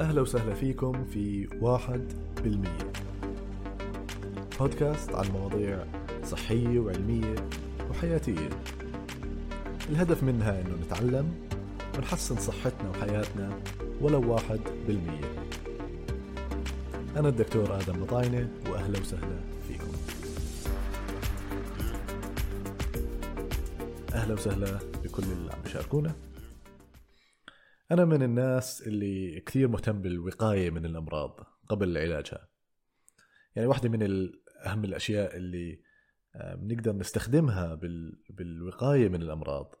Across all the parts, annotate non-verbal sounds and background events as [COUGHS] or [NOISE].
أهلا وسهلا فيكم في واحد بالمية. بودكاست عن مواضيع صحية وعلمية وحياتية. الهدف منها أنه نتعلم ونحسن صحتنا وحياتنا ولو واحد بالمية. أنا الدكتور آدم مطاينة وأهلا وسهلا فيكم. أهلا وسهلا بكل اللي عم يشاركونا. أنا من الناس اللي كثير مهتم بالوقاية من الأمراض قبل علاجها يعني واحدة من أهم الأشياء اللي آه، بنقدر نستخدمها بالوقاية من الأمراض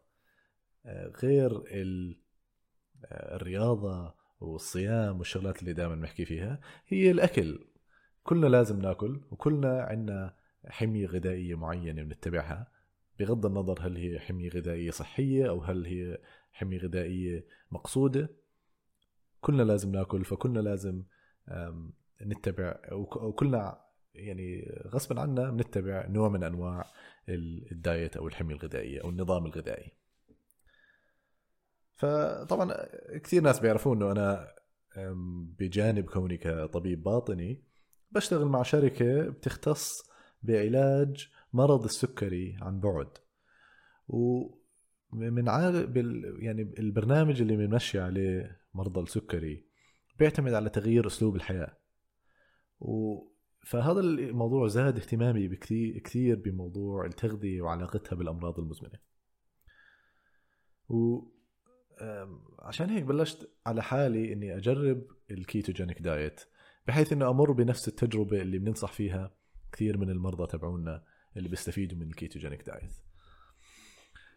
آه، غير آه، الرياضة والصيام والشغلات اللي دائما بنحكي فيها هي الأكل. كلنا لازم ناكل وكلنا عندنا حمية غذائية معينة بنتبعها بغض النظر هل هي حمية غذائية صحية أو هل هي حمية غذائية مقصودة. كلنا لازم ناكل فكلنا لازم نتبع وكلنا يعني غصبا عنا بنتبع نوع من أنواع الدايت أو الحميه الغذائية أو النظام الغذائي. فطبعا كثير ناس بيعرفوا إنه أنا بجانب كوني كطبيب باطني بشتغل مع شركة بتختص بعلاج مرض السكري عن بعد. ومن عارف يعني البرنامج اللي بنمشي عليه مرضى السكري بيعتمد على تغيير أسلوب الحياة. و فهذا الموضوع زاد اهتمامي بكثير كثير بموضوع التغذية وعلاقتها بالأمراض المزمنة. و عشان هيك بلشت على حالي إني أجرب ال ketogenic diet بحيث إنه أمر بنفس التجربة اللي بننصح فيها كثير من المرضى تبعونا اللي بيستفيدوا من ال ketogenic diet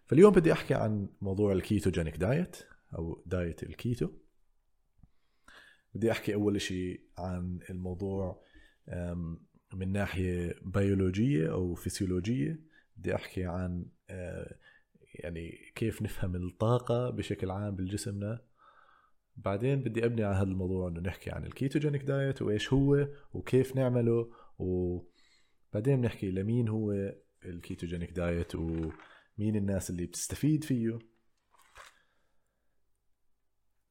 فاليوم بدي أحكي عن موضوع ال ketogenic diet أو diet ال keto. بدي أحكي أول شيء عن الموضوع من ناحية بيولوجية أو فسيولوجية. بدي أحكي عن يعني كيف نفهم الطاقة بشكل عام بالجسمنا. بعدين بدي أبني على هذا الموضوع إنه نحكي عن ال ketogenic diet وإيش هو وكيف نعمله وبعدين بنحكي لمين هو ال ketogenic diet ومين الناس اللي بتستفيد فيه.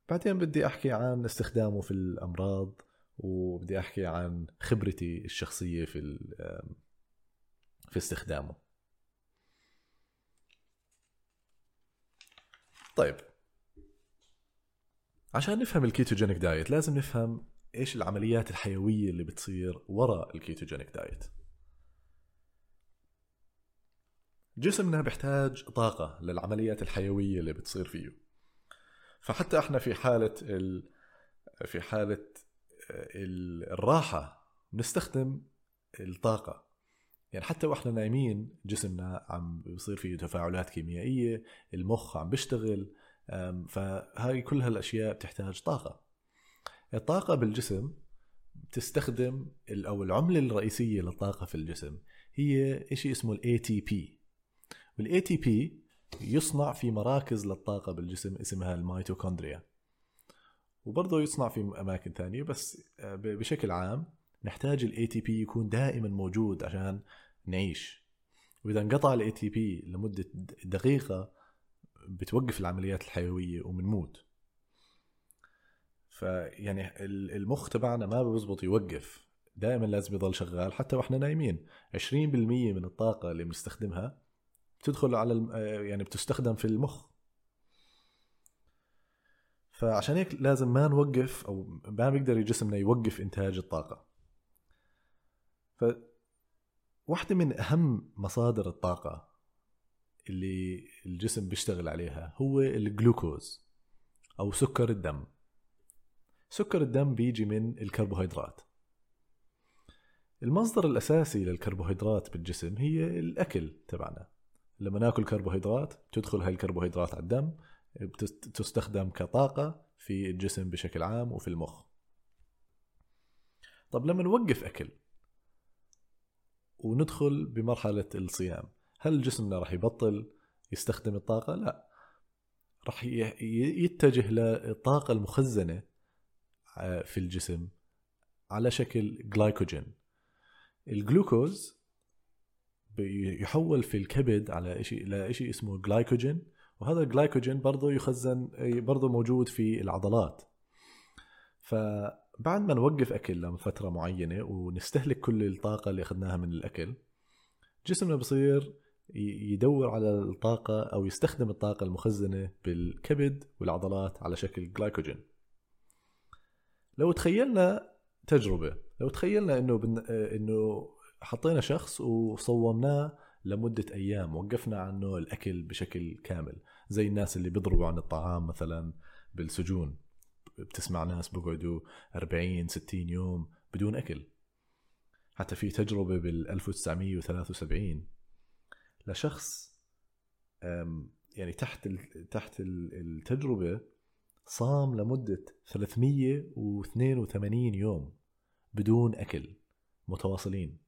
بعدين بدي أحكي عن استخدامه في الأمراض وبدي أحكي عن خبرتي الشخصية في في استخدامه. طيب عشان نفهم ال ketogenic diet لازم نفهم إيش العمليات الحيوية اللي بتصير وراء ال ketogenic diet. جسمنا بيحتاج طاقة للعمليات الحيوية اللي بتصير فيه. فحتى إحنا في حالة ال... في حالة الراحة بنستخدم الطاقة. يعني حتى وإحنا نايمين جسمنا عم بيصير فيه تفاعلات كيميائية المخ عم بيشتغل فهاي كل هالأشياء بتحتاج طاقة. الطاقة بالجسم بتستخدم أو العملة الرئيسية للطاقة في الجسم هي شيء اسمه ال ATP وال ATP يصنع في مراكز للطاقة بالجسم اسمها الميتوكوندريا. وبرضه يصنع في أماكن ثانية بس آه، بشكل عام نحتاج ال ATP يكون دائما موجود عشان نعيش. وإذا انقطع ال ATP لمده دقيقة بتوقف العمليات الحيوية وبنموت. فيعني المخ تبعنا ما بيزبط يوقف. دائما لازم يضل شغال حتى وإحنا نايمين. 20% من الطاقة اللي بنستخدمها بتدخل على يعني بتستخدم في المخ. فعشان هيك لازم ما نوقف أو ما بيقدر جسمنا يوقف إنتاج الطاقة. ف واحدة من أهم مصادر الطاقة اللي الجسم بيشتغل عليها هو الجلوكوز أو سكر الدم. سكر الدم بيجي من الكربوهيدرات. المصدر الأساسي للكربوهيدرات بالجسم هي الأكل تبعنا. لما ناكل كربوهيدرات تدخل هاي الكربوهيدرات على الدم تستخدم كطاقة في الجسم بشكل عام وفي المخ. طب لما نوقف أكل وندخل بمرحلة الصيام هل جسمنا راح يبطل يستخدم الطاقة؟ لا. راح يتجه للطاقة المخزنة آه، في الجسم على شكل جلايكوجين الجلوكوز يحول في الكبد على شيء لشيء اسمه جلايكوجين وهذا الجلايكوجين برضه يخزن برضه موجود في العضلات. فبعد ما نوقف أكل لفترة معينة ونستهلك كل الطاقة اللي أخذناها من الأكل جسمنا بصير يدور على الطاقة أو يستخدم الطاقة المخزنة بالكبد والعضلات على شكل جلايكوجين لو تخيلنا تجربة لو تخيلنا إنه بن... إنه حطينا شخص وصومناه لمدة أيام وقفنا عنه الأكل بشكل كامل زي الناس اللي بيضربوا عن الطعام مثلا بالسجون. بتسمع ناس بقعدوا 40 60 يوم بدون أكل. حتى في تجربة بال 1973 لشخص يعني تحت تحت التجربة صام لمدة 382 يوم بدون أكل. متواصلين.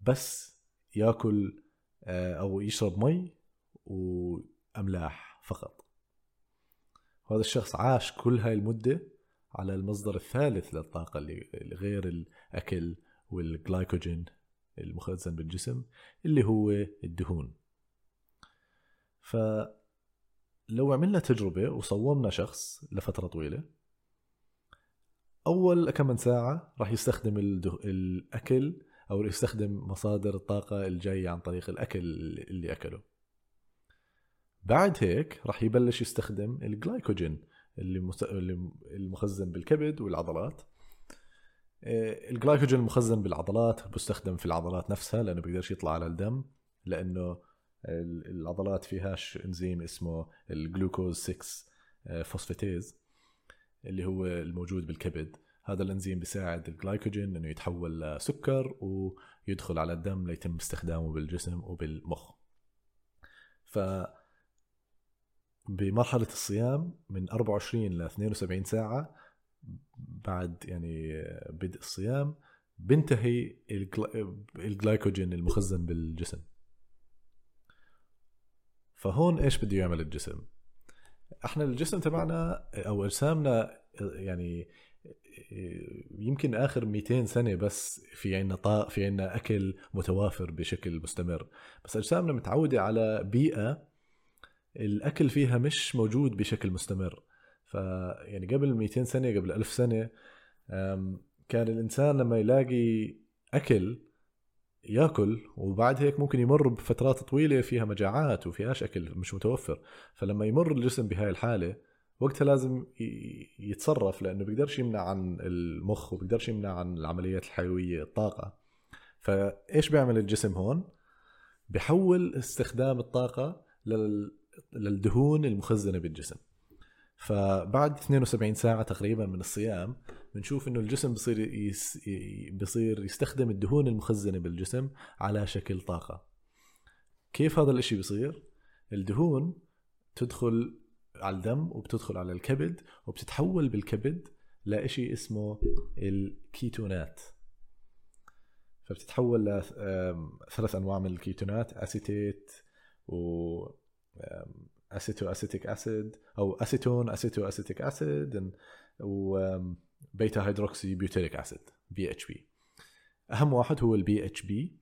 بس ياكل آه، أو يشرب مي وأملاح فقط. وهذا الشخص عاش كل هاي المدة على المصدر الثالث للطاقة اللي غير الأكل والجلايكوجين المخزن بالجسم اللي هو الدهون. فلو عملنا تجربة وصومنا شخص لفترة طويلة أول كم من ساعة راح يستخدم الأكل أو يستخدم مصادر الطاقة الجاية عن طريق الأكل اللي أكله. بعد هيك راح يبلش يستخدم الجلايكوجين اللي المخزن بالكبد والعضلات. آه، الجلايكوجين المخزن بالعضلات بيستخدم في العضلات نفسها لأنه بيقدرش يطلع على الدم لأنه العضلات فيهاش إنزيم اسمه الجلوكوز 6 phosphatase اللي هو الموجود بالكبد. هذا الأنزيم بيساعد الجلايكوجين إنه يتحول لسكر ويدخل على الدم ليتم استخدامه بالجسم وبالمخ. ف بمرحلة الصيام من 24 ل 72 ساعة بعد يعني بدء الصيام بنتهي الجلايكوجين المخزن بالجسم. فهون إيش بده يعمل الجسم؟ إحنا الجسم تبعنا أو أجسامنا يعني يمكن آخر 200 سنة بس في عنا طاق في عنا أكل متوافر بشكل مستمر. بس أجسامنا متعودة على بيئة الأكل فيها مش موجود بشكل مستمر. فيعني قبل 200 سنة قبل 1000 سنة كان الإنسان لما يلاقي أكل يأكل وبعد هيك ممكن يمر بفترات طويلة فيها مجاعات وفيهاش أكل مش متوفر. فلما يمر الجسم بهاي الحالة وقتها لازم يتصرف لأنه بيقدرش يمنع عن المخ وبيقدرش يمنع عن العمليات الحيوية الطاقة. فإيش بيعمل الجسم هون؟ بحول استخدام الطاقة للدهون المخزنة بالجسم. فبعد 72 ساعة تقريبا من الصيام بنشوف إنه الجسم بصير يس بصير يستخدم الدهون المخزنة بالجسم على شكل طاقة. كيف هذا الإشي بصير؟ الدهون تدخل على الدم وبتدخل على الكبد وبتتحول بالكبد لإشي اسمه الكيتونات. فبتتحول لثلاث أنواع من الكيتونات acetate و acetoacetic acid أو acetone acetoacetic acid و beta hydroxybutyric acid BHB أهم واحد هو ال BHB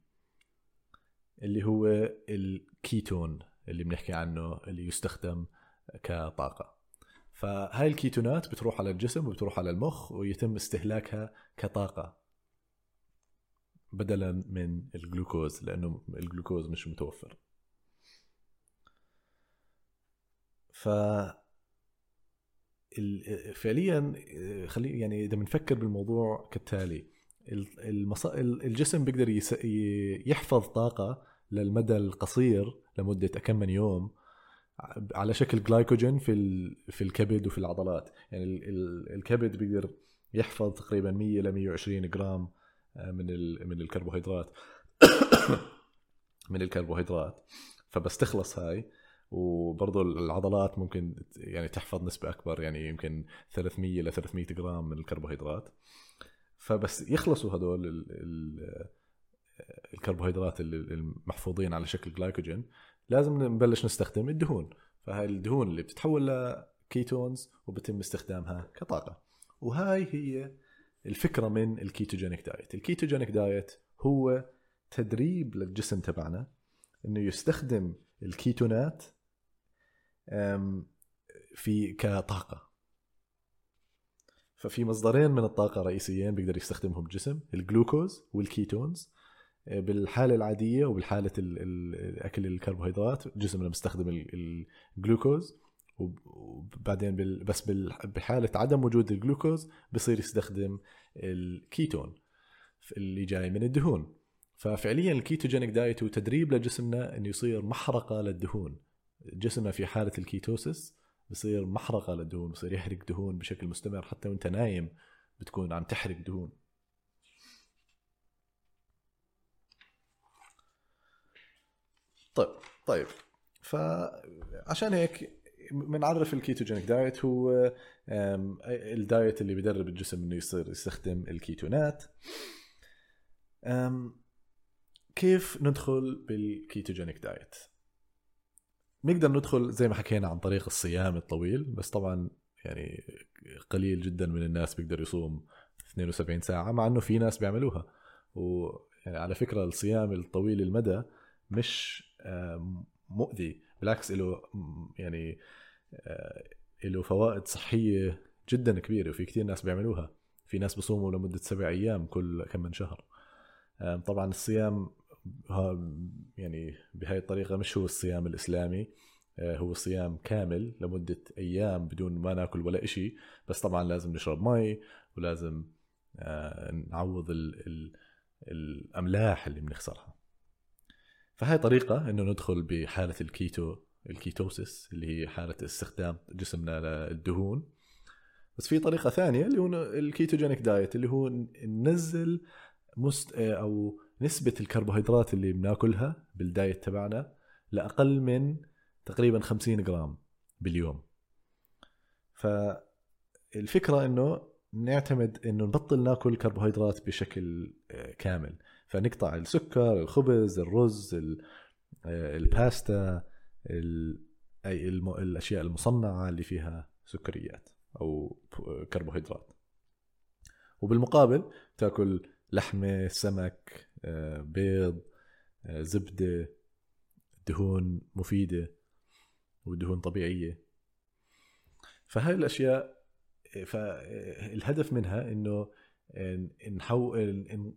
اللي هو الكيتون اللي بنحكي عنه اللي يستخدم كطاقة. فهاي الكيتونات بتروح على الجسم وبتروح على المخ ويتم استهلاكها كطاقة بدلا من الجلوكوز لأنه الجلوكوز مش متوفر. ف فعليا خلي يعني إذا بنفكر بالموضوع كالتالي المص... الجسم بيقدر يس... يحفظ طاقة للمدى القصير لمدة كم من يوم على شكل جلايكوجين في. في الكبد وفي العضلات يعني ال... الكبد بيقدر يحفظ تقريبا 100 ل 120 جرام آه، من. من الكربوهيدرات [COUGHS] من الكربوهيدرات فبس تخلص هاي وبرضه العضلات ممكن يعني تحفظ نسبة أكبر يعني يمكن 300 ل 300 جرام من الكربوهيدرات فبس يخلصوا هدول الكربوهيدرات المحفوظين على شكل جلايكوجين لازم نبلش نستخدم الدهون. فهاي الدهون اللي بتتحول ل ketones وبتم استخدامها كطاقة. وهاي هي الفكرة من ال ketogenic diet ال ketogenic diet هو تدريب للجسم تبعنا إنه يستخدم الكيتونات في كطاقة. ففي مصدرين من الطاقة رئيسيين بيقدر يستخدمهم الجسم الجلوكوز والكيتونز بالحالة العادية وبالحالة الأكل الكربوهيدرات جسمنا بيستخدم الجلوكوز وبعدين بس بحالة عدم وجود الجلوكوز بصير يستخدم الكيتون اللي جاي من الدهون. ففعليا ال ketogenic diet هو تدريب لجسمنا إنه يصير محرقة للدهون. جسمنا في حالة ال ketosis بصير محرقة للدهون بصير يحرق دهون بشكل مستمر حتى وأنت نايم بتكون عم تحرق دهون. طيب طيب. فعشان هيك بنعرف ال ketogenic diet هو ال diet اللي بيدرب الجسم إنه يصير يستخدم الكيتونات. كيف ندخل بال ketogenic diet؟ نقدر ندخل زي ما حكينا عن طريق الصيام الطويل بس طبعا يعني قليل جدا من الناس بيقدر يصوم 72 ساعة مع إنه في ناس بيعملوها. ويعني على فكرة الصيام الطويل المدى مش مؤذي. بالعكس له يعني آه، له فوائد صحية جدا كبيرة وفي كثير ناس بيعملوها. في ناس بصوموا لمدة سبع أيام كل كم من شهر. طبعا الصيام يعني بهاي الطريقة مش هو الصيام الإسلامي آه، هو صيام كامل لمدة أيام بدون ما ناكل ولا إشي. بس طبعا لازم نشرب مي ولازم آه، نعوض ال ال الأملاح اللي بنخسرها. فهي طريقة إنه ندخل بحالة ال keto ال ketosis اللي هي حالة استخدام جسمنا للدهون. بس في طريقة ثانية اللي هو ال ketogenic diet اللي هو ننزل مست أو نسبة الكربوهيدرات اللي بناكلها بال diet تبعنا لأقل من تقريبا 50 جرام باليوم. فالفكرة إنه نعتمد إنه نبطل ناكل كربوهيدرات بشكل آه، كامل. فنقطع السكر الخبز الرز آه، الباستا أي الأشياء المصنعة اللي فيها سكريات أو كربوهيدرات. وبالمقابل تأكل لحمة سمك آه، بيض آه، زبدة دهون مفيدة ودهون طبيعية. فهاي الأشياء فالهدف منها إنه نحول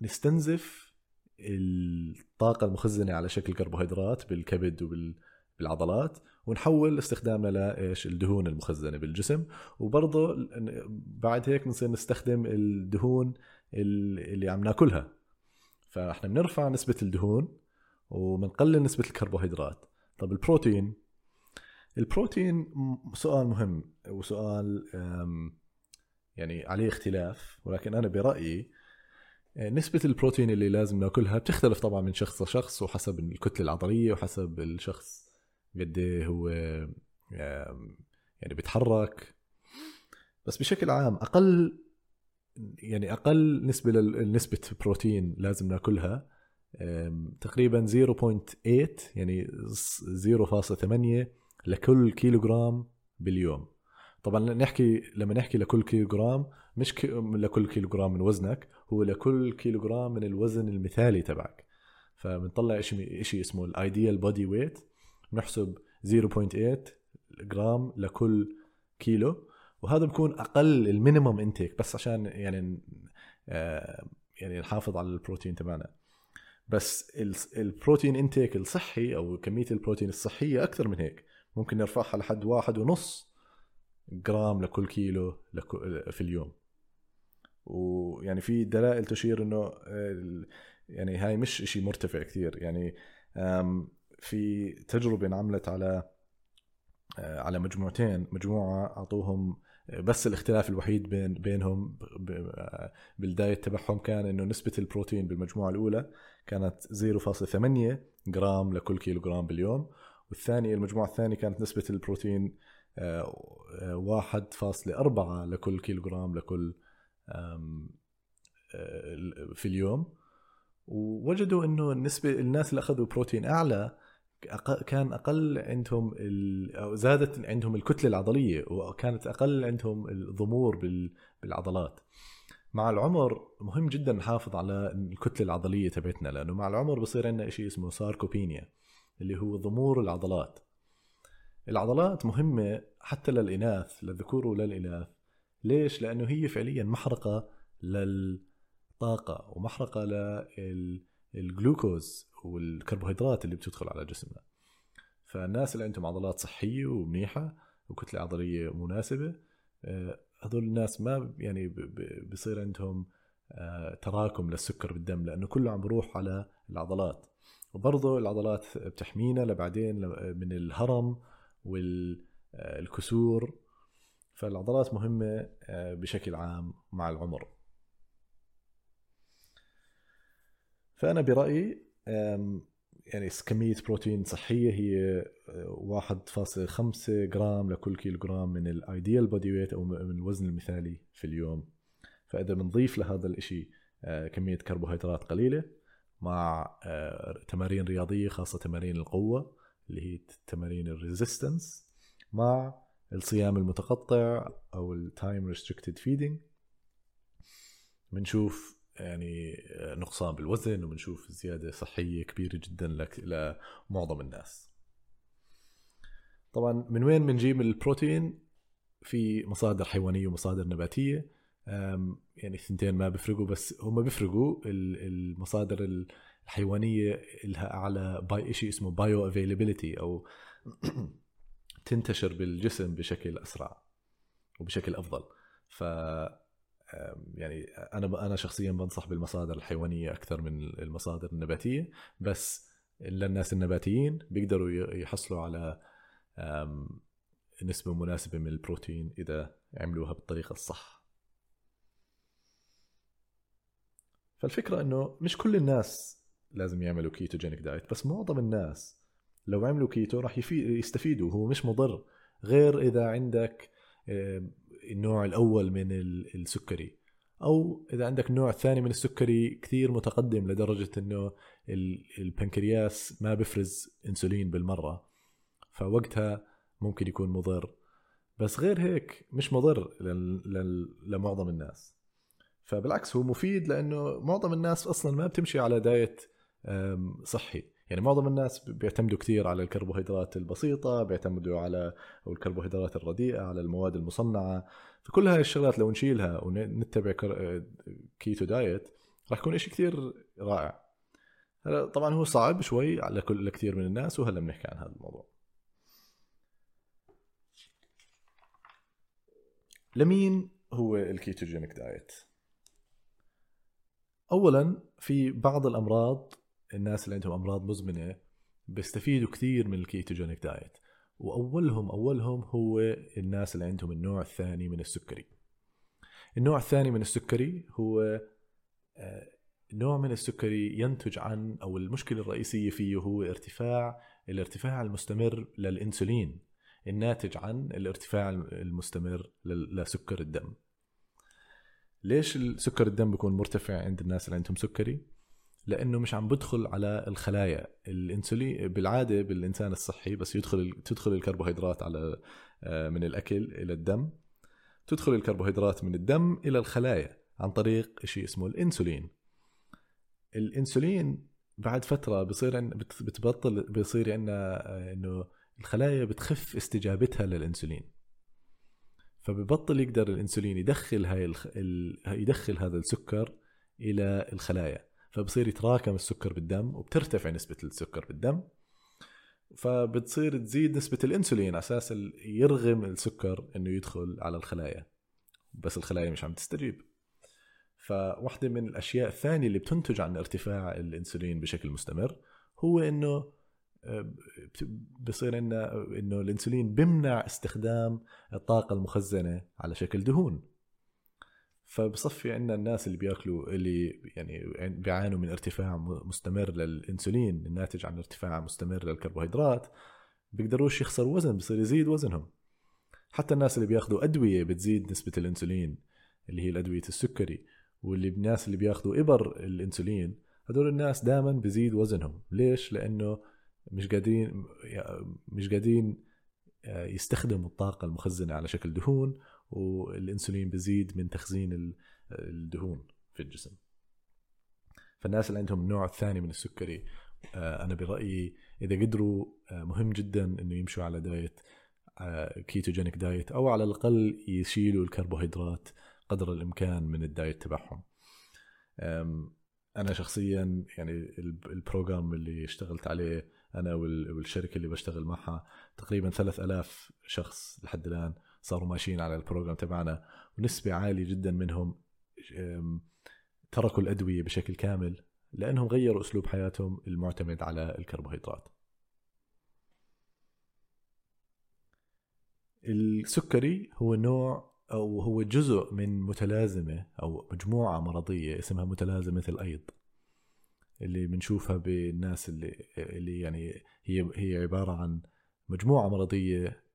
نستنزف الطاقة المخزنة على شكل كربوهيدرات بالكبد وبالعضلات ونحول استخدامنا لإيش؟ الدهون المخزنة بالجسم. وبرضه بعد هيك بنصير نستخدم الدهون اللي عم ناكلها. فاحنا بنرفع نسبة الدهون وبنقلل نسبة الكربوهيدرات. طب البروتين؟ البروتين سؤال مهم وسؤال يعني عليه اختلاف ولكن أنا برأيي نسبة البروتين اللي لازم ناكلها بتختلف طبعا من شخص لشخص وحسب الكتلة العضلية وحسب الشخص قد إيه هو يعني بيتحرك. بس بشكل عام أقل يعني أقل نسبة لنسبه بروتين لازم ناكلها تقريبا 0.8 يعني 0.8 لكل كيلوغرام باليوم. طبعا نحكي لما نحكي لكل كيلوغرام مش كي لكل كيلوغرام من وزنك هو لكل كيلوغرام من الوزن المثالي تبعك. فبنطلع شيء شيء اسمه ال ideal body weight بنحسب 0.8 جرام لكل كيلو. وهذا بكون أقل ال minimum intake بس عشان يعني آه يعني نحافظ على البروتين تبعنا. بس البروتين انتيك الصحي أو كمية البروتين الصحية أكثر من هيك. ممكن نرفعها لحد واحد ونص جرام لكل كيلو في اليوم. ويعني في دلائل تشير إنه يعني هاي مش شيء مرتفع كثير يعني في تجربة انعملت على آه، على مجموعتين مجموعة أعطوهم بس الاختلاف الوحيد بين بينهم بال diet تبعهم كان إنه نسبة البروتين بالمجموعة الأولى كانت 0.8 جرام لكل كيلو جرام باليوم والثانية المجموعة الثانية كانت نسبة البروتين 1.4 آه، لكل كيلو جرام لكل آه، في اليوم ووجدوا إنه النسبة الناس اللي أخذوا بروتين أعلى كان أقل عندهم أو زادت عندهم الكتلة العضلية وكانت أقل عندهم الضمور بالعضلات. مع العمر مهم جدا نحافظ على الكتلة العضلية تبعتنا لأنه مع العمر بصير عندنا شيء اسمه ساركوبينيا اللي هو ضمور العضلات. العضلات مهمة حتى للإناث للذكور وللإناث. ليش؟ لأنه هي فعليا محرقة للطاقة ومحرقة للجلوكوز والكربوهيدرات اللي بتدخل على جسمنا فالناس اللي عندهم عضلات صحية ومنيحة وكتلة عضلية مناسبة آه، هذول الناس ما يعني بصير عندهم آه، تراكم للسكر بالدم لأنه كله عم بروح على العضلات وبرضه العضلات بتحمينا لبعدين من الهرم والكسور فالعضلات مهمة آه، بشكل عام مع العمر. فأنا برأيي يعني كمية بروتين صحية هي 1.5 آه، جرام لكل كيلو جرام من ال ideal body weight أو من الوزن المثالي في اليوم. فإذا بنضيف لهذا الإشي آه، كمية كربوهيدرات قليلة مع تمارين رياضية خاصة تمارين القوة اللي هي تمارين ال resistance مع الصيام المتقطع أو ال time restricted feeding بنشوف يعني نقصان بالوزن وبنشوف زيادة صحية كبيرة جدا لمعظم الناس. طبعا من وين بنجيب البروتين؟ في مصادر حيوانية ومصادر نباتية. يعني الثنتين ما بيفرقوا بس هم بيفرقوا المصادر الحيوانية لها أعلى بإشي اسمه bioavailability أو [CLEARS THROAT] تنتشر بالجسم بشكل أسرع وبشكل أفضل. ف يعني أنا أنا شخصيا بنصح بالمصادر الحيوانية أكثر من المصادر النباتية بس للناس النباتيين بيقدروا يحصلوا على نسبة مناسبة من البروتين إذا عملوها بالطريقة الصح. فالفكرة إنه مش كل الناس لازم يعملوا ketogenic diet بس معظم الناس لو عملوا كيتو راح يستفيدوا. هو مش مضر. غير إذا عندك النوع الأول من السكري. أو إذا عندك النوع الثاني من السكري كثير متقدم لدرجة إنه البنكرياس ما بفرز إنسولين بالمرة. فوقتها ممكن يكون مضر. بس غير هيك مش مضر لمعظم الناس. فبالعكس هو مفيد لأنه معظم الناس أصلا ما بتمشي على diet صحي. يعني معظم الناس بيعتمدوا كثير على الكربوهيدرات البسيطة بيعتمدوا على الكربوهيدرات الرديئة على المواد المصنعة. فكل هاي الشغلات لو نشيلها ونتبع keto diet راح يكون إشي كثير رائع. هلا طبعا هو صعب شوي على كل لكثير من الناس وهلا بنحكي عن هذا الموضوع. لمين هو ال ketogenic diet اولا في بعض الأمراض الناس اللي عندهم أمراض مزمنة بيستفيدوا كثير من ال ketogenic diet. وأولهم أولهم هو الناس اللي عندهم النوع الثاني من السكري. النوع الثاني من السكري هو آه، نوع من السكري ينتج عن أو المشكلة الرئيسية فيه هو ارتفاع الارتفاع المستمر للإنسولين. الناتج عن الارتفاع المستمر لسكر الدم. ليش سكر الدم بيكون مرتفع عند الناس اللي عندهم سكري؟ لأنه مش عم بدخل على الخلايا الانسولين بالعادة بالإنسان الصحي بس يدخل تدخل الكربوهيدرات على آه، من الأكل إلى الدم. تدخل الكربوهيدرات من الدم إلى الخلايا عن طريق شيء اسمه الإنسولين. الإنسولين بعد فترة بصير بتبطل بصير عندنا آه، إنه الخلايا بتخف استجابتها للإنسولين. فببطل يقدر الإنسولين يدخل هاي. ال... يدخل هذا السكر إلى الخلايا. فبصير يتراكم السكر بالدم وبترتفع نسبة السكر بالدم فبتصير تزيد نسبة الإنسولين على أساس يرغم السكر إنه يدخل على الخلايا بس الخلايا مش عم تستجيب. فواحدة من الأشياء الثانية اللي بتنتج عن ارتفاع الإنسولين بشكل مستمر هو إنه آه، بصير عندنا إنه الإنسولين بمنع استخدام الطاقة المخزنة على شكل دهون. فبصفي عندنا الناس اللي بياكلوا اللي يعني بيعانوا من ارتفاع مستمر للإنسولين الناتج عن ارتفاع مستمر للكربوهيدرات بيقدروش يخسروا وزن بصير يزيد وزنهم. حتى الناس اللي بياخذوا أدوية بتزيد نسبة الإنسولين اللي هي الأدوية السكري واللي الناس اللي بياخذوا إبر الإنسولين هدول الناس دائما بزيد وزنهم. ليش؟ لأنه مش قادرين مش قادرين آه، يستخدموا الطاقة المخزنة على شكل دهون والإنسولين بزيد من تخزين الدهون في الجسم. فالناس اللي عندهم النوع الثاني من السكري آه، أنا برأيي إذا قدروا آه، مهم جدا إنه يمشوا على diet ketogenic diet أو على الأقل يشيلوا الكربوهيدرات قدر الإمكان من ال diet تبعهم. أنا شخصيا يعني ال program اللي اشتغلت عليه أنا والشركة اللي بشتغل معها تقريبا 3000 شخص لحد الآن. صاروا ماشيين على ال program تبعنا ونسبة عالية جدا منهم تركوا الأدوية بشكل كامل لأنهم غيروا أسلوب حياتهم المعتمد على الكربوهيدرات. السكري هو نوع أو هو جزء من متلازمة أو مجموعة مرضية اسمها متلازمة الأيض اللي بنشوفها بالناس اللي اللي يعني هي هي عبارة عن مجموعة مرضية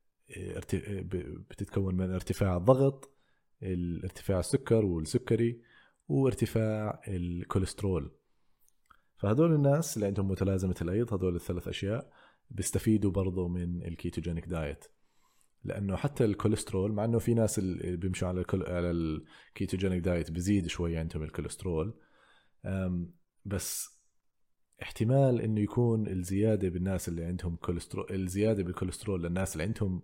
بتتكون من ارتفاع الضغط الارتفاع السكر والسكري وارتفاع الكوليسترول. فهدول الناس اللي عندهم متلازمة الأيض هدول الثلاث أشياء بيستفيدوا برضه من ال ketogenic diet. لأنه حتى الكوليسترول مع إنه في ناس اللي بيمشوا على الكل... على ال ketogenic diet بزيد شوي عندهم الكوليسترول. بس احتمال إنه يكون الزيادة بالناس اللي عندهم كوليسترول الزيادة بالكوليسترول للناس اللي عندهم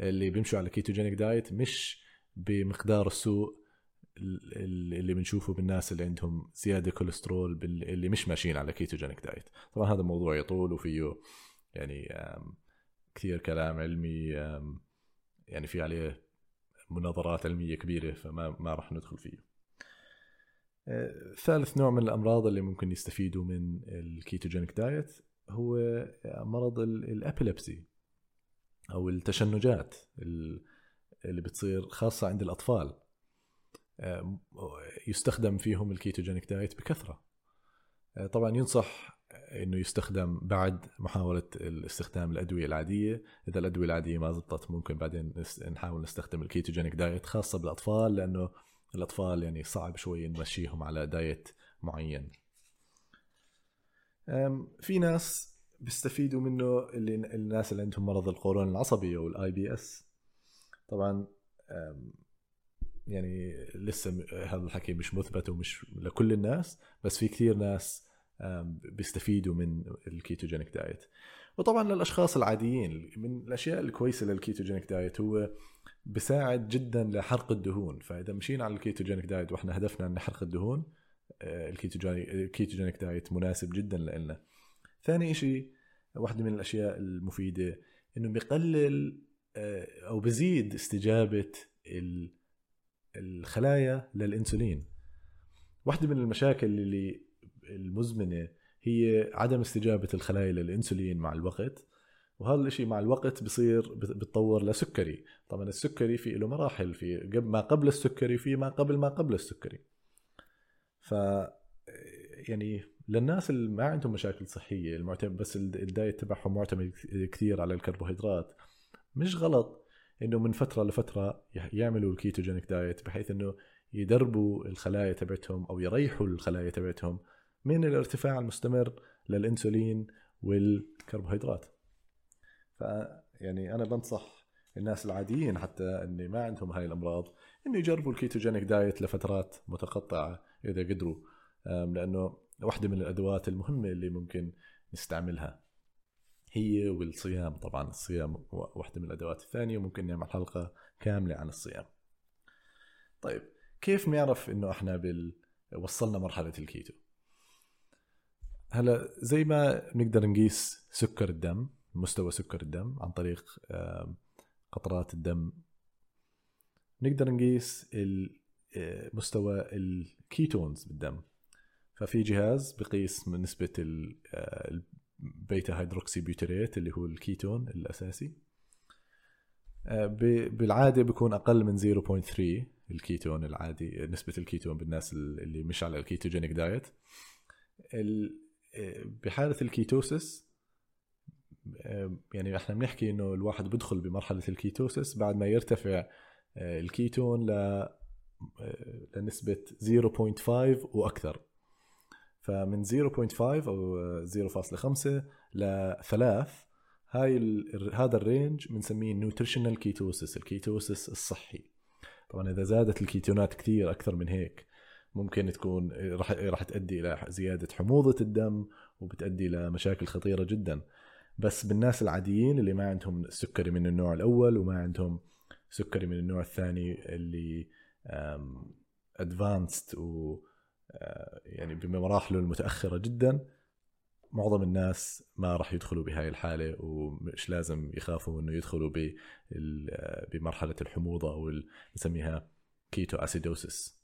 اللي بيمشوا على ketogenic diet مش بمقدار السوء اللي بنشوفه بالناس اللي عندهم زيادة كوليسترول اللي مش ماشيين على ketogenic diet طبعا هذا الموضوع يطول وفيه يعني كثير كلام علمي يعني في عليه مناظرات علمية كبيرة فما ما راح ندخل فيه. آه، ثالث نوع من الأمراض اللي ممكن يستفيدوا من ال ketogenic diet هو مرض ال epilepsy أو التشنجات اللي بتصير خاصة عند الأطفال. يستخدم فيهم ال ketogenic diet بكثرة. آه، طبعا ينصح إنه يستخدم بعد محاولة استخدام الأدوية العادية. إذا الأدوية العادية ما زبطت ممكن بعدين نحاول نستخدم ال ketogenic diet خاصة بالأطفال لأنه الأطفال يعني صعب شوي نمشيهم على diet معين. في ناس بيستفيدوا منه اللي الناس اللي عندهم مرض القولون العصبي أو ال IBS طبعا يعني لسه هذا الحكي مش مثبت ومش لكل الناس بس في كثير ناس بيستفيدوا من ال ketogenic diet. وطبعا للأشخاص العاديين من الأشياء الكويسة لل ketogenic diet هو بساعد جدا لحرق الدهون. فإذا مشينا على ال ketogenic diet وإحنا هدفنا إن نحرق الدهون آه، ال ketogenic ال ketogenic diet مناسب جدا لنا ثاني شيء واحدة من الأشياء المفيدة إنه بيقلل آه، أو بزيد استجابة الخلايا للإنسولين. واحدة من المشاكل اللي المزمنة هي عدم استجابة الخلايا للإنسولين مع الوقت وهذا الإشي مع الوقت بصير بتطور لسكري. طبعا السكري في له مراحل في ما قبل السكري في ما قبل ما قبل السكري. ف يعني للناس اللي ما عندهم مشاكل صحية المعتمد بس ال diet تبعهم معتمد كثير على الكربوهيدرات مش غلط إنه من فترة لفترة يعملوا ال ketogenic diet بحيث إنه يدربوا الخلايا تبعتهم أو يريحوا الخلايا تبعتهم من الارتفاع المستمر للإنسولين والكربوهيدرات. ف يعني أنا بنصح الناس العاديين حتى اللي ما عندهم هاي الأمراض إنه يجربوا ال ketogenic diet لفترات متقطعة إذا قدروا لأنه واحدة من الأدوات المهمة اللي ممكن نستعملها هي والصيام. طبعا الصيام واحدة من الأدوات الثانية ممكن نعمل حلقة كاملة عن الصيام. طيب كيف نعرف إنه إحنا بال... وصلنا مرحلة الكيتو؟ هلا زي ما بنقدر نقيس سكر الدم مستوى سكر الدم عن طريق قطرات الدم نقدر نقيس آه، مستوى ال ketones بالدم. ففي جهاز بقيس من نسبة البيتا آه، hydroxybutyrate اللي هو الكيتون الأساسي. آه، بالعادة بيكون أقل من 0.3 الكيتون العادي نسبة الكيتون بالناس اللي مش على ال ketogenic diet. بحالة ال ketosis يعني إحنا بنحكي إنه الواحد بدخل بمرحلة ال ketosis بعد ما يرتفع آه، الكيتون ل آه، لنسبة 0.5 وأكثر. فمن 0.5 أو 0.5 ل 3 هاي ال... هذا ال range بنسميه nutritional ketosis ال ketosis الصحي. طبعا إذا زادت الكيتونات كثير أكثر من هيك ممكن تكون راح راح تؤدي إلى زيادة حموضة الدم وبتؤدي إلى مشاكل خطيرة جدا. بس بالناس العاديين اللي ما عندهم السكري من النوع الأول وما عندهم سكري من النوع الثاني اللي advanced و يعني بمراحله المتأخرة جدا معظم الناس ما راح يدخلوا بهاي الحالة ومش لازم يخافوا إنه يدخلوا بمرحلة الحموضة أو نسميها ketoacidosis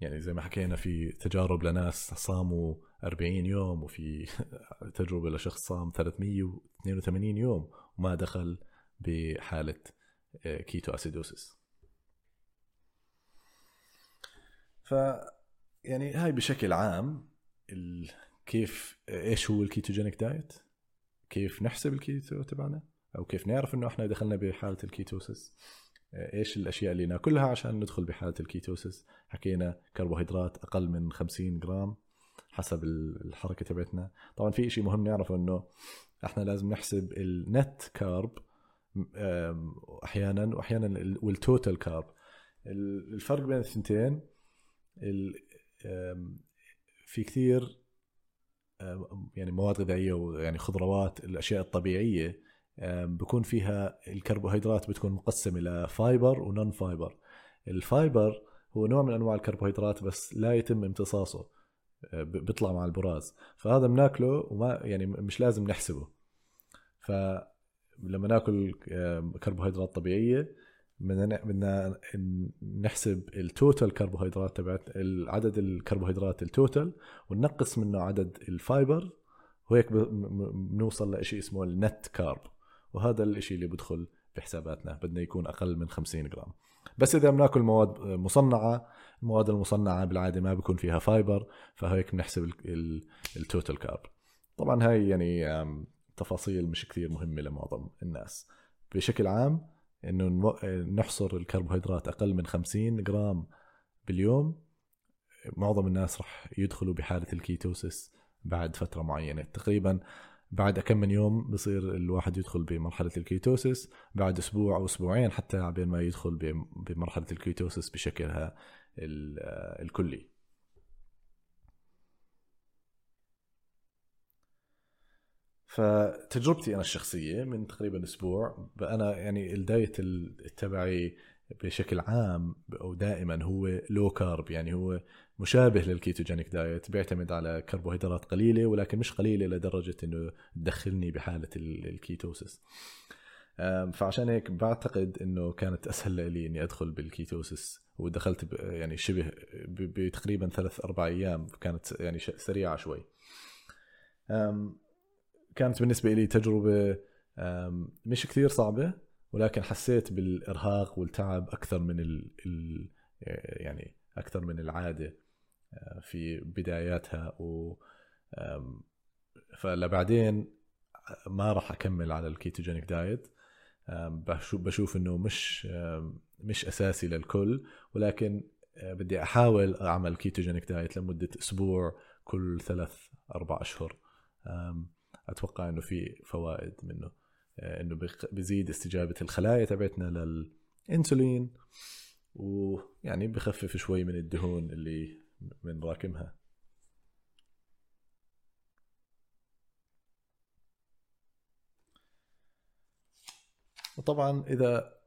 يعني زي ما حكينا في تجارب لناس صاموا 40 يوم وفي [LAUGHS] تجربة لشخص صام 382 يوم وما دخل بحالة ketoacidosis ف يعني هاي بشكل عام ال... كيف إيش هو ال ketogenic diet؟ كيف نحسب الكيتو تبعنا؟ أو كيف نعرف إنه إحنا دخلنا بحالة ال ketosis إيش الأشياء اللي نأكلها عشان ندخل بحالة ال ketosis حكينا كربوهيدرات أقل من 50 جرام حسب الحركة تبعتنا. طبعا في شيء مهم نعرفه إنه إحنا لازم نحسب ال net carb أحيانا واحيانا وال total carb الفرق بين الثنتين في كثير يعني مواد غذائية ويعني خضروات الأشياء الطبيعية بكون فيها الكربوهيدرات بتكون مقسمة إلى fiber و non-fiber ال fiber هو نوع من أنواع الكربوهيدرات بس لا يتم امتصاصه بيطلع مع البراز. فهذا بناكله وما يعني مش لازم نحسبه. فلما ناكل كربوهيدرات طبيعية بدنا بدنا نحسب ال total كربوهيدرات تبعت عدد الكربوهيدرات ال total وننقص منه عدد ال fiber وهيك بنوصل لشيء اسمه ال net carb وهذا الشيء اللي بدخل بحساباتنا بدنا يكون أقل من 50 جرام. بس إذا بناكل مواد مصنعة المواد المصنعة بالعادة ما بيكون فيها fiber فهيك بنحسب ال total carb طبعا هاي يعني تفاصيل مش كثير مهمة لمعظم الناس. بشكل عام إنه نحصر الكربوهيدرات أقل من 50 جرام باليوم. معظم الناس راح يدخلوا بحالة ال ketosis بعد فترة معينة. تقريبا بعد كم من يوم بصير الواحد يدخل بمرحلة ال ketosis بعد أسبوع أو أسبوعين حتى عبين ما يدخل بمرحلة ال ketosis بشكلها الكلي. فتجربتي أنا الشخصية من تقريبا أسبوع أنا يعني ال diet تبعي بشكل عام أو دائما هو low carb يعني هو مشابه لل ketogenic diet بيعتمد على كربوهيدرات قليلة ولكن مش قليلة لدرجة إنه تدخلني بحالة ال ketosis فعشان هيك بعتقد إنه كانت أسهل لي إني أدخل بال ketosis ودخلت يعني شبه بتقريبا ثلاث أربع أيام كانت يعني سريعة شوي. كانت بالنسبة لي تجربة مش كثير صعبة ولكن حسيت بالإرهاق والتعب أكثر من ال يعني أكثر من العادة آه، في بداياتها و فلبعدين ما راح أكمل على ال ketogenic diet بشوف بشوف إنه مش مش أساسي للكل ولكن آه، بدي أحاول أعمل ketogenic diet لمدة أسبوع كل ثلاث أربع أشهر أتوقع إنه في فوائد منه. آه، إنه بزيد استجابة الخلايا تبعتنا للانسولين ويعني بخفف شوي من الدهون اللي بنراكمها وطبعا إذا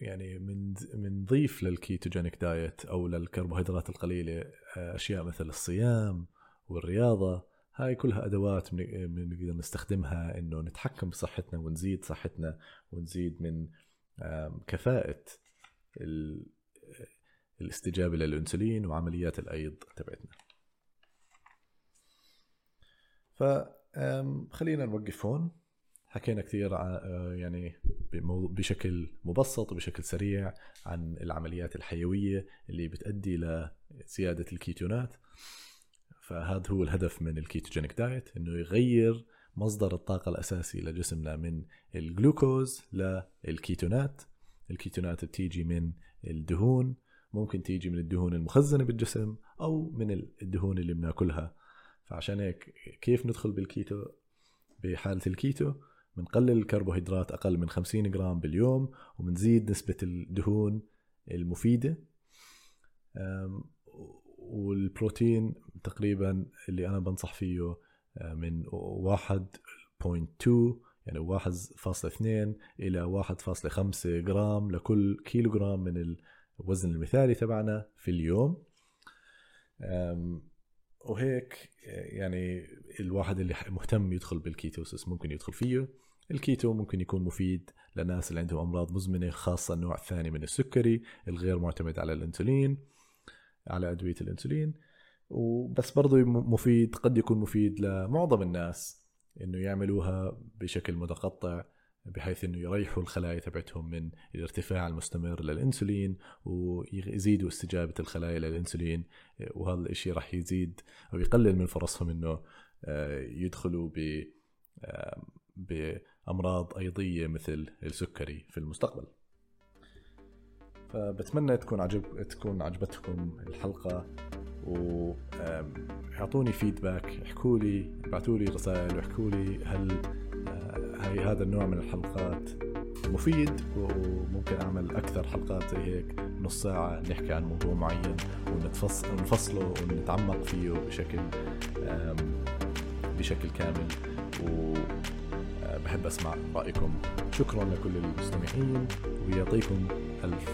يعني من بنضيف للكيتوجينيك دايت أو للكربوهيدرات القليلة آه، أشياء مثل الصيام والرياضة هاي كلها أدوات بنقدر نستخدمها إنه نتحكم بصحتنا ونزيد صحتنا ونزيد من كفاءة الاستجابة للإنسولين وعمليات الأيض تبعتنا. فخلينا نوقف هون. حكينا كثير يعني بشكل مبسط وبشكل سريع عن العمليات الحيوية اللي بتؤدي لزيادة الكيتونات. فهذا هو الهدف من ال ketogenic diet إنه يغير مصدر الطاقة الأساسي لجسمنا من الجلوكوز للكيتونات. الكيتونات بتيجي من الدهون ممكن تيجي من الدهون المخزنة بالجسم أو من الدهون اللي بناكلها. فعشان هيك كيف ندخل بالكيتو؟ بحالة الكيتو بنقلل الكربوهيدرات أقل من 50 جرام باليوم وبنزيد نسبة الدهون المفيدة. والبروتين تقريبا اللي أنا بنصح فيه آه، من 1.2 يعني 1.2 إلى 1.5 جرام لكل كيلو جرام من الوزن المثالي تبعنا في اليوم. وهيك يعني الواحد اللي مهتم يدخل بالكيتوسس ممكن يدخل فيه. الكيتو ممكن يكون مفيد للناس اللي عندهم أمراض مزمنة خاصة النوع الثاني من السكري الغير معتمد على الإنسولين على أدوية الإنسولين. وبس برضه مفيد قد يكون مفيد لمعظم الناس إنه يعملوها بشكل متقطع بحيث إنه يريحوا الخلايا تبعتهم من الارتفاع المستمر للإنسولين ويزيدوا استجابة الخلايا للإنسولين وهذا الشيء راح يزيد أو يقلل من فرصهم إنه آه، يدخلوا ب بأمراض أيضية مثل السكري في المستقبل. فبتمنى تكون عجب تكون عجبتكم الحلقة واعطوني فيدباك احكوا لي ابعثوا لي رسائل واحكوا لي هل آه، هاي هذا النوع من الحلقات مفيد وممكن أعمل أكثر حلقات زي هيك نص ساعة نحكي عن موضوع معين ونفصله ونتعمق فيه بشكل بشكل كامل وبحب أسمع رأيكم. شكرا لكل المستمعين ويعطيكم ألف